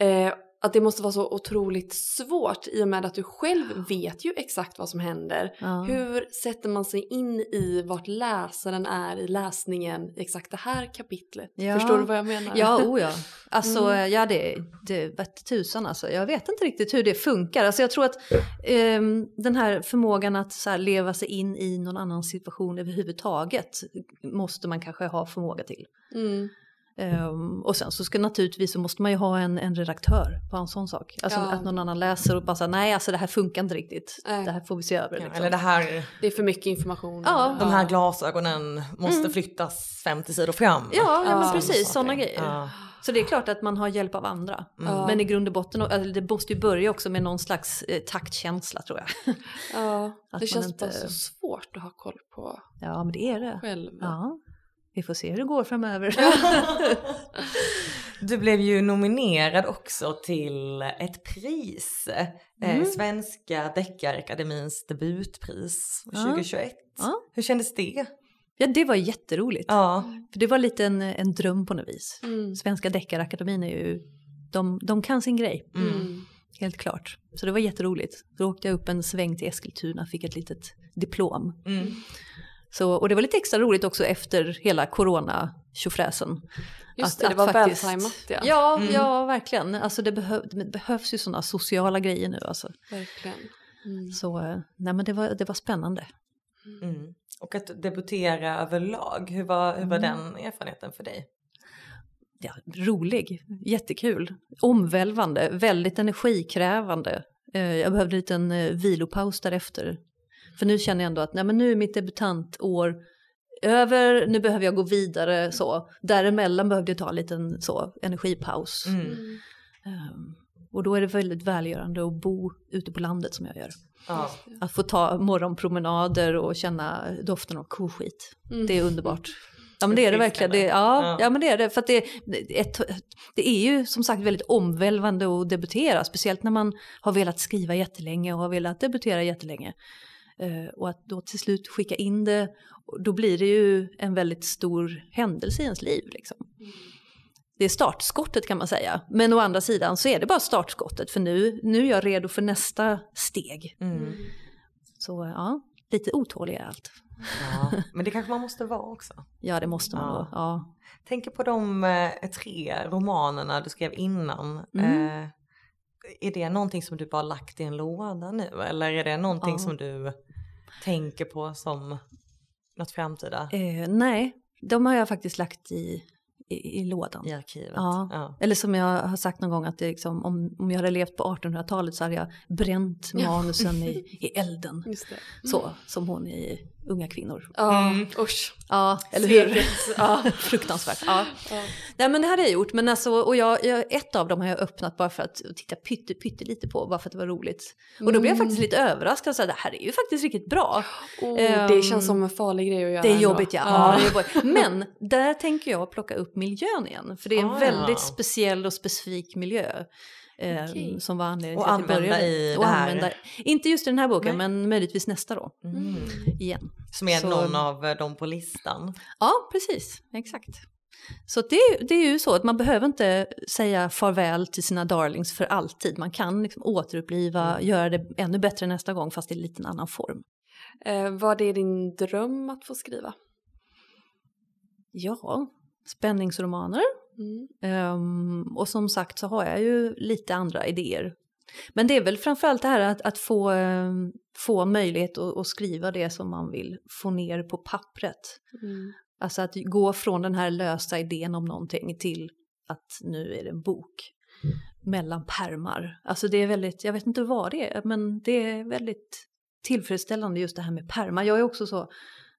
Eh, att det måste vara så otroligt svårt i och med att du själv vet ju exakt vad som händer. Ja. Hur sätter man sig in i vart läsaren är i läsningen i exakt det här kapitlet? Ja. Förstår du vad jag menar? Ja, oh ja. Alltså, Mm. ja det, det vette tusan alltså. Jag vet inte riktigt hur det funkar. Alltså jag tror att ehm, den här förmågan att så här, leva sig in i någon annan situation överhuvudtaget måste man kanske ha förmåga till. Mm. Ehm, och sen så ska naturligtvis så måste man ju ha en, en redaktör på en sån sak. Alltså Ja. att någon annan läser och bara säger nej alltså det här funkar inte riktigt. Nej. Det här får vi se över. Ja, liksom. eller det här, Det är för mycket information. Ja. de här glasögonen måste Mm. flyttas 50 sidor fram. Ja, ja, men precis sådana grejer. Ja. Så det är klart att man har hjälp av andra. Ja. Men i grund och botten, eller det måste ju börja också med någon slags eh, taktkänsla tror jag. Ja, Att det känns inte- bara så svårt att ha koll på Ja, men det är det. själv. Ja, vi får se hur det går framöver. Du blev ju nominerad också till ett pris. Eh, Mm. Svenska Deckarakademins debutpris Ja. 2021. Ja. Hur kändes det? Ja, det var jätteroligt. Ja. För det var lite en, en dröm på något vis. Mm. Svenska Deckarakademin är ju, de, de kan sin grej, Mm. helt klart. Så det var jätteroligt. Då åkte jag upp en sväng till Eskilstuna, fick ett litet diplom. Mm. Så, och det var lite extra roligt också efter hela corona tjofräsen. Just Att- det, det att var faktiskt- vältajmat ja. Ja, Mm. ja verkligen. Alltså det, behöv, det behövs ju sådana sociala grejer nu alltså. Verkligen. Mm. Så nej men det var, det var spännande. Mm. Och att debutera överlag, hur var, hur var Mm. den erfarenheten för dig? Ja, rolig, jättekul, omvälvande, väldigt energikrävande. Eh, Jag behövde en liten eh, vilopaus därefter. För nu känner jag ändå att nej, men nu är mitt debutantår över, nu behöver jag gå vidare så. Däremellan behövde jag ta en liten så, energipaus. Mm. Mm. Ehm, Och då är det väldigt välgörande att bo ute på landet som jag gör. Ja. Att få ta morgonpromenader och känna doften av koskit. Mm. Det är underbart. Ja men det är det verkligen. Det, ja, Ja. ja men det är det. För att det, ett, det är ju som sagt väldigt omvälvande att debutera. Speciellt när man har velat skriva jättelänge och har velat debutera jättelänge. Eh, och att då till slut skicka in det, då blir det ju en väldigt stor händelse i ens liv. Liksom. Det är startskottet kan man säga. Men å andra sidan så är det bara startskottet för nu, nu är jag redo för nästa steg. Mm. Så ja, lite otålig är allt. ja. Men det kanske man måste vara också. Ja det måste man Ja. då. Ja. Tänker på de eh, tre romanerna du skrev innan. Mm. Eh, är det någonting som du bara lagt i en låda nu eller är det någonting Ja. som du tänker på som något framtida Eh, nej, de har jag faktiskt lagt i, i, i lådan. i arkivet? Ja. Ja. Eller som jag har sagt någon gång att det liksom, om, om jag hade levt på 1800-talet så hade jag bränt Ja. manusen i, i elden. Just det. Så, som hon i Unga kvinnor. Ja, Mm. usch. Ja, eller hur? Ja. Fruktansvärt. Ja. Ja. Nej men det hade jag gjort, men alltså, och jag, jag, ett av dem har jag öppnat bara för att titta pytte, pytte lite på, bara för att det var roligt. Och då blev jag faktiskt lite överraskad och sa det här är ju faktiskt riktigt bra. Oh, Ehm, det känns som en farlig grej att göra. Det är jobbigt ja. ja. det är jobbigt. Men där tänker jag plocka upp miljön igen. För det är en Ah. väldigt speciell och specifik miljö. Eh, Okej. Som var anledningen Och till att jag började. i och. Använda, inte just i den här boken Nej. men möjligtvis nästa då. Mm. Igen. Som är Så- någon av eh, dem på listan. Ja, precis. Exakt. Så det, det är ju så att man behöver inte säga farväl till sina darlings för alltid. Man kan liksom återuppliva, göra det ännu bättre nästa gång fast i en liten annan form. Eh, vad är din dröm att få skriva? Ja, spänningsromaner. Mm. Ehm, och som sagt så har jag ju lite andra idéer. Men det är väl framförallt det här att, att få, ehm, få möjlighet att, att skriva det som man vill få ner på pappret. Mm. Alltså att gå från den här lösa idén om någonting till att nu är det en bok mellan permar. Alltså det är väldigt, jag vet inte vad det är, men det är väldigt tillfredsställande just det här med permar. Jag är också så,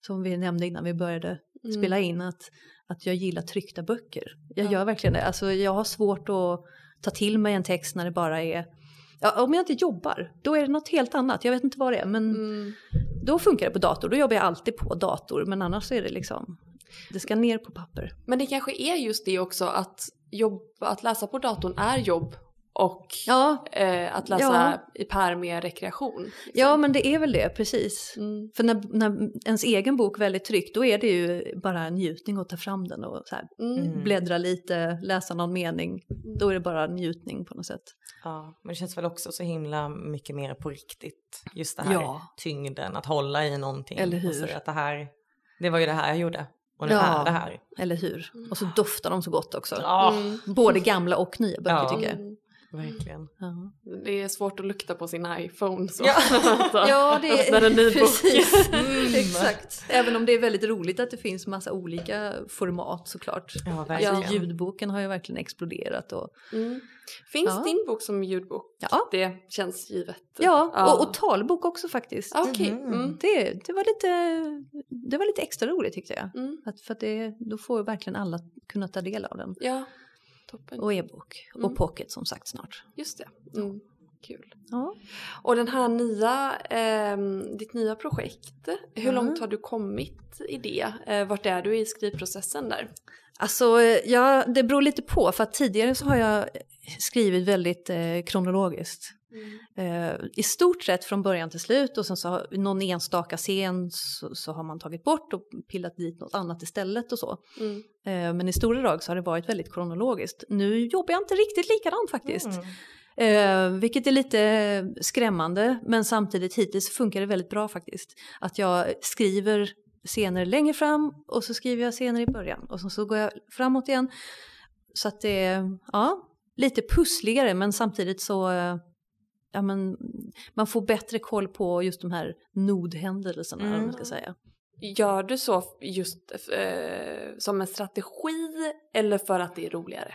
som vi nämnde innan vi började Mm. spela in, att, att jag gillar tryckta böcker. Jag Ja. gör verkligen det. Alltså jag har svårt att ta till mig en text när det bara är Ja, om jag inte jobbar, då är det något helt annat. Jag vet inte vad det är, men Mm. då funkar det på dator. Då jobbar jag alltid på dator, men annars är det liksom, det ska ner på papper. Men det kanske är just det också att, jobb, att läsa på datorn är jobb och Ja, eh, att läsa Ja. i pär med rekreation. liksom. ja men det är väl det, precis. Mm. För när, när ens egen bok väl är tryckt, då är det ju bara en njutning att ta fram den och så här, Mm. Mm. bläddra lite, läsa någon mening. Då är det bara njutning på något sätt. Ja, men det känns väl också så himla mycket mer på riktigt. Just det här Ja. tyngden, att hålla i någonting. Eller hur? Och säga att det här, det var ju det här jag gjorde. Och nu Ja. är det här. Eller hur? Och så doftar de så gott också. Ja, Mm. Både gamla och nya böcker Ja. tycker jag. Mm. verkligen. Ja. Det är svårt att lukta på sin iPhone så. Ja. Ja, det öppnar en ny är precis. Mm. Exakt. Även om det är väldigt roligt att det finns massa olika format såklart. Ja, verkligen. Alltså, ljudboken har ju verkligen exploderat. Och, Mm. Finns Ja. din bok som ljudbok? ja, Det känns givet. ja och, och talbok också faktiskt. Ah, Okej. Mhm. Mm. Det, det, var lite, det var lite extra roligt tyckte jag. Mm. Att, för att det, då får verkligen alla kunna ta del av den. Ja, toppen. Och e-bok. Mm. Och pocket som sagt snart. Just det. Mm. Kul. Ja. Och den här nya, ehm, ditt nya projekt, hur Mm. långt har du kommit i det? Eh, vart är du i skrivprocessen där? Alltså, ja, det beror lite på. För att tidigare så har jag skrivit väldigt eh, kronologiskt. Eh, I stort sett från början till slut och sen så har någon enstaka scen så, så har man tagit bort och pillat dit något annat istället och så. Mm. Eh, men i stora drag så har det varit väldigt kronologiskt. Nu jobbar jag inte riktigt likadant faktiskt. Eh, vilket är lite skrämmande men samtidigt hittills funkar det väldigt bra faktiskt. Att jag skriver scener längre fram och så skriver jag scener i början och så, så går jag framåt igen. Så att det är ja, lite pussligare men samtidigt så eh, ja, men, man får bättre koll på just de här nodhändelserna. Mm. Man ska säga. Gör du så just eh, som en strategi eller för att det är roligare?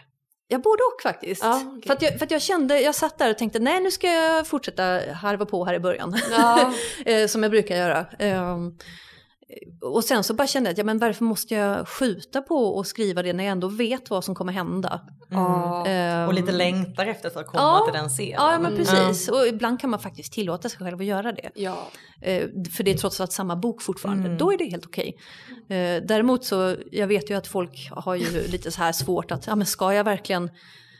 Ja, både och faktiskt. Ja, okay. för, att jag, för att jag kände, jag satt där och tänkte nej nu ska jag fortsätta harva på här i början. Ja. Eh, som jag brukar göra. Um, och sen så bara kände jag att ja, men varför måste jag skjuta på att skriva det när jag ändå vet vad som kommer hända. Mm. Um, och lite längtar efter att komma ja, till den scenen. Ja men precis mm. och ibland kan man faktiskt tillåta sig själv att göra det. Ja. Uh, för det är trots allt samma bok fortfarande, mm. då är det helt okej. Okay. Uh, däremot så, jag vet ju att folk har ju lite så här svårt att, ja men ska jag verkligen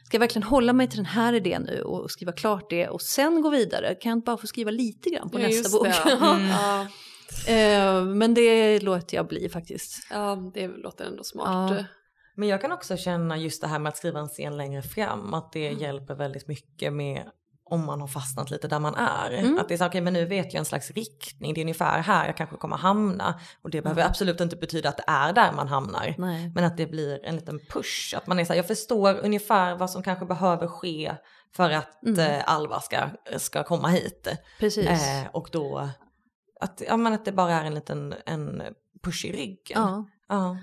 Ska jag verkligen hålla mig till den här idén nu och skriva klart det och sen gå vidare? Kan jag inte bara få skriva lite grann på ja, nästa bok? Eh, men det låter jag bli faktiskt. Ja, det låter ändå smart. Ja. Men jag kan också känna just det här med att skriva en scen längre fram, att det mm. hjälper väldigt mycket med om man har fastnat lite där man är. Mm. Att det är så, okej okay, men nu vet jag en slags riktning, det är ungefär här jag kanske kommer hamna. Och det behöver mm. absolut inte betyda att det är där man hamnar. Nej. Men att det blir en liten push, att man är så här, jag förstår ungefär vad som kanske behöver ske för att mm. eh, Alva ska, ska komma hit. Precis. Eh, och då att, ja, men att det bara är en liten en push i ryggen. Ja, ja.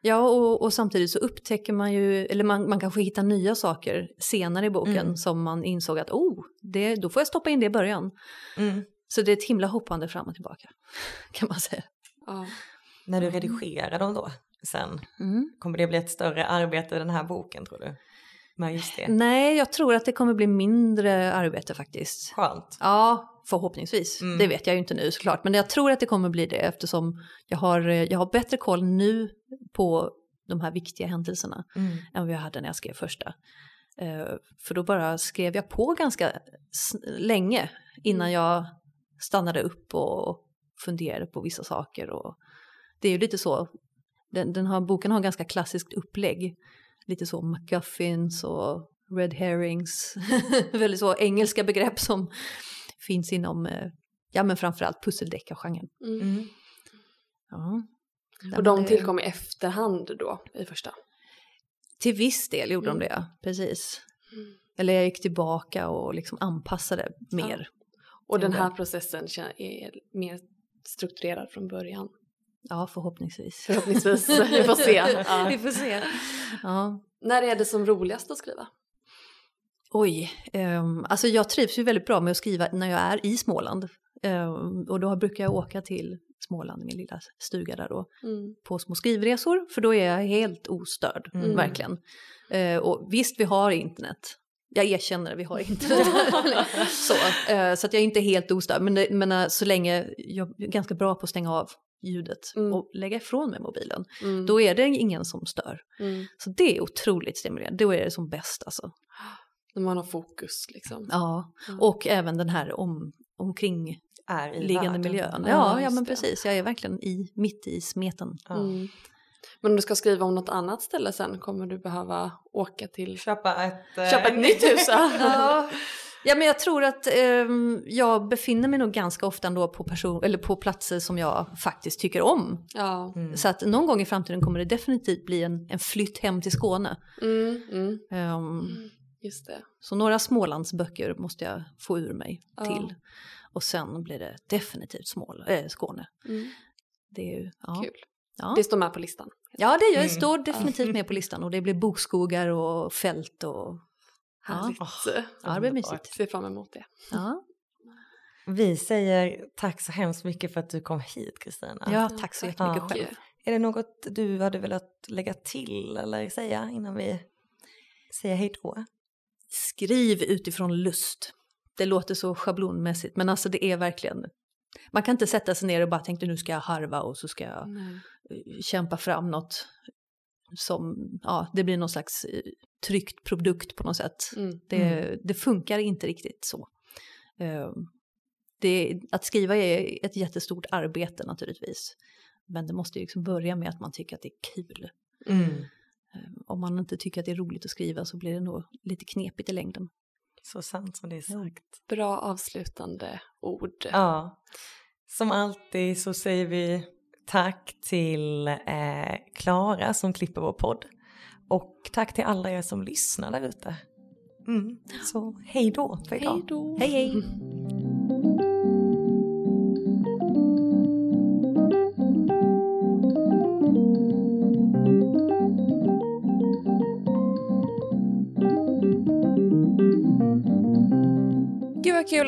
ja och, och, samtidigt så upptäcker man ju, eller man, man kanske hittar nya saker senare i boken mm. som man insåg att oh, det, då får jag stoppa in det i början. Mm. Så det är ett himla hoppande fram och tillbaka kan man säga. Ja. När du redigerar dem då sen, mm. kommer det bli ett större arbete i den här boken tror du? med just det? Nej, jag tror att det kommer bli mindre arbete faktiskt. Skönt. Ja, förhoppningsvis. Mm. Det vet jag ju inte nu såklart, men jag tror att det kommer bli det eftersom jag har, jag har bättre koll nu på de här viktiga händelserna mm. än vad jag hade när jag skrev första. Uh, för då bara skrev jag på ganska länge innan mm. jag stannade upp och funderade på vissa saker. Och det är ju lite så, den, den har, boken har ganska klassiskt upplägg lite så McGuffins och red herrings, väldigt så engelska begrepp som finns inom, eh, ja men framförallt pusseldeckargenren. Mm. Mm. Ja. Och de tillkom i efterhand då, i första? Till viss del gjorde mm. de det, precis. Mm. Eller jag gick tillbaka och liksom anpassade mer. Ja. Och den här processen är mer strukturerad från början? Ja, förhoppningsvis. Förhoppningsvis. Vi får se. Ja. Vi får se. Ja. När är det som roligast att skriva? Oj, um, alltså jag trivs ju väldigt bra med att skriva när jag är i Småland. Um, och då brukar jag åka till Småland, min lilla stuga där då, mm. på små skrivresor. För då är jag helt ostörd, mm. verkligen. Uh, och visst, vi har internet. Jag erkänner att vi har internet. så, uh, så att jag är inte helt ostörd. Men, men uh, så länge, jag är ganska bra på att stänga av ljudet mm. och lägga ifrån mig mobilen. Mm. Då är det ingen som stör. Mm. Så det är otroligt stimulerande, då är det som bäst alltså. När man har fokus liksom. Ja, och även den här om, omkring är i liggande miljön. Ja, ja, ja men det. precis, jag är verkligen i, mitt i smeten. Mm. Men om du ska skriva om något annat ställe sen kommer du behöva åka till... Köpa ett, Köpa ett äh... nytt hus. ja. Ja, men jag tror att eh, jag befinner mig nog ganska ofta ändå på, person, eller på platser som jag faktiskt tycker om. Ja. Mm. Så att någon gång i framtiden kommer det definitivt bli en, en flytt hem till Skåne. Mm, mm. Um, Just det. Så några Smålandsböcker måste jag få ur mig ja. till. Och sen blir det definitivt Smål, äh, Skåne. Mm. Det är ju, ja. Kul. Ja. Det står med på listan. Ja, det gör, mm. står definitivt med på listan och det blir bokskogar och fält och Härligt. Ja, ja det blir mysigt. Ser fram emot det. Ja. Vi säger tack så hemskt mycket för att du kom hit Kristina. Ja, tack så jättemycket ja. själv. Är det något du hade velat lägga till eller säga innan vi säger hej då? Skriv utifrån lust. Det låter så schablonmässigt men alltså det är verkligen man kan inte sätta sig ner och bara tänka nu ska jag harva och så ska jag Nej. kämpa fram något som, ja, det blir någon slags eh, tryckt produkt på något sätt. Mm. Det, det, funkar inte riktigt så. Eh, det, att skriva är ett jättestort arbete naturligtvis. Men det måste ju liksom börja med att man tycker att det är kul. Mm. Eh, om man inte tycker att det är roligt att skriva så blir det nog lite knepigt i längden. Så sant som det är sagt. Bra avslutande ord. Ja. Som alltid så säger vi tack till Klara eh, som klipper vår podd. Och tack till alla er som lyssnar där ute. Mm. Så hej då för idag. Hej då. Hej hej.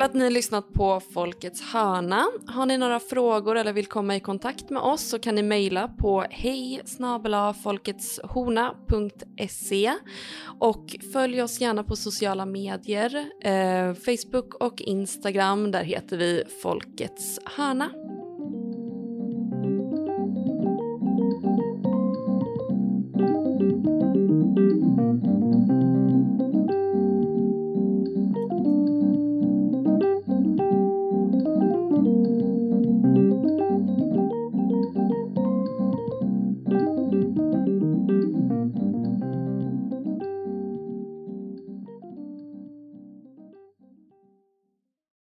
kul att ni har lyssnat på Folkets hörna. Har ni några frågor eller vill komma i kontakt med oss så kan ni mejla på hej och följ oss gärna på sociala medier, eh, Facebook och Instagram. Där heter vi Folkets hörna.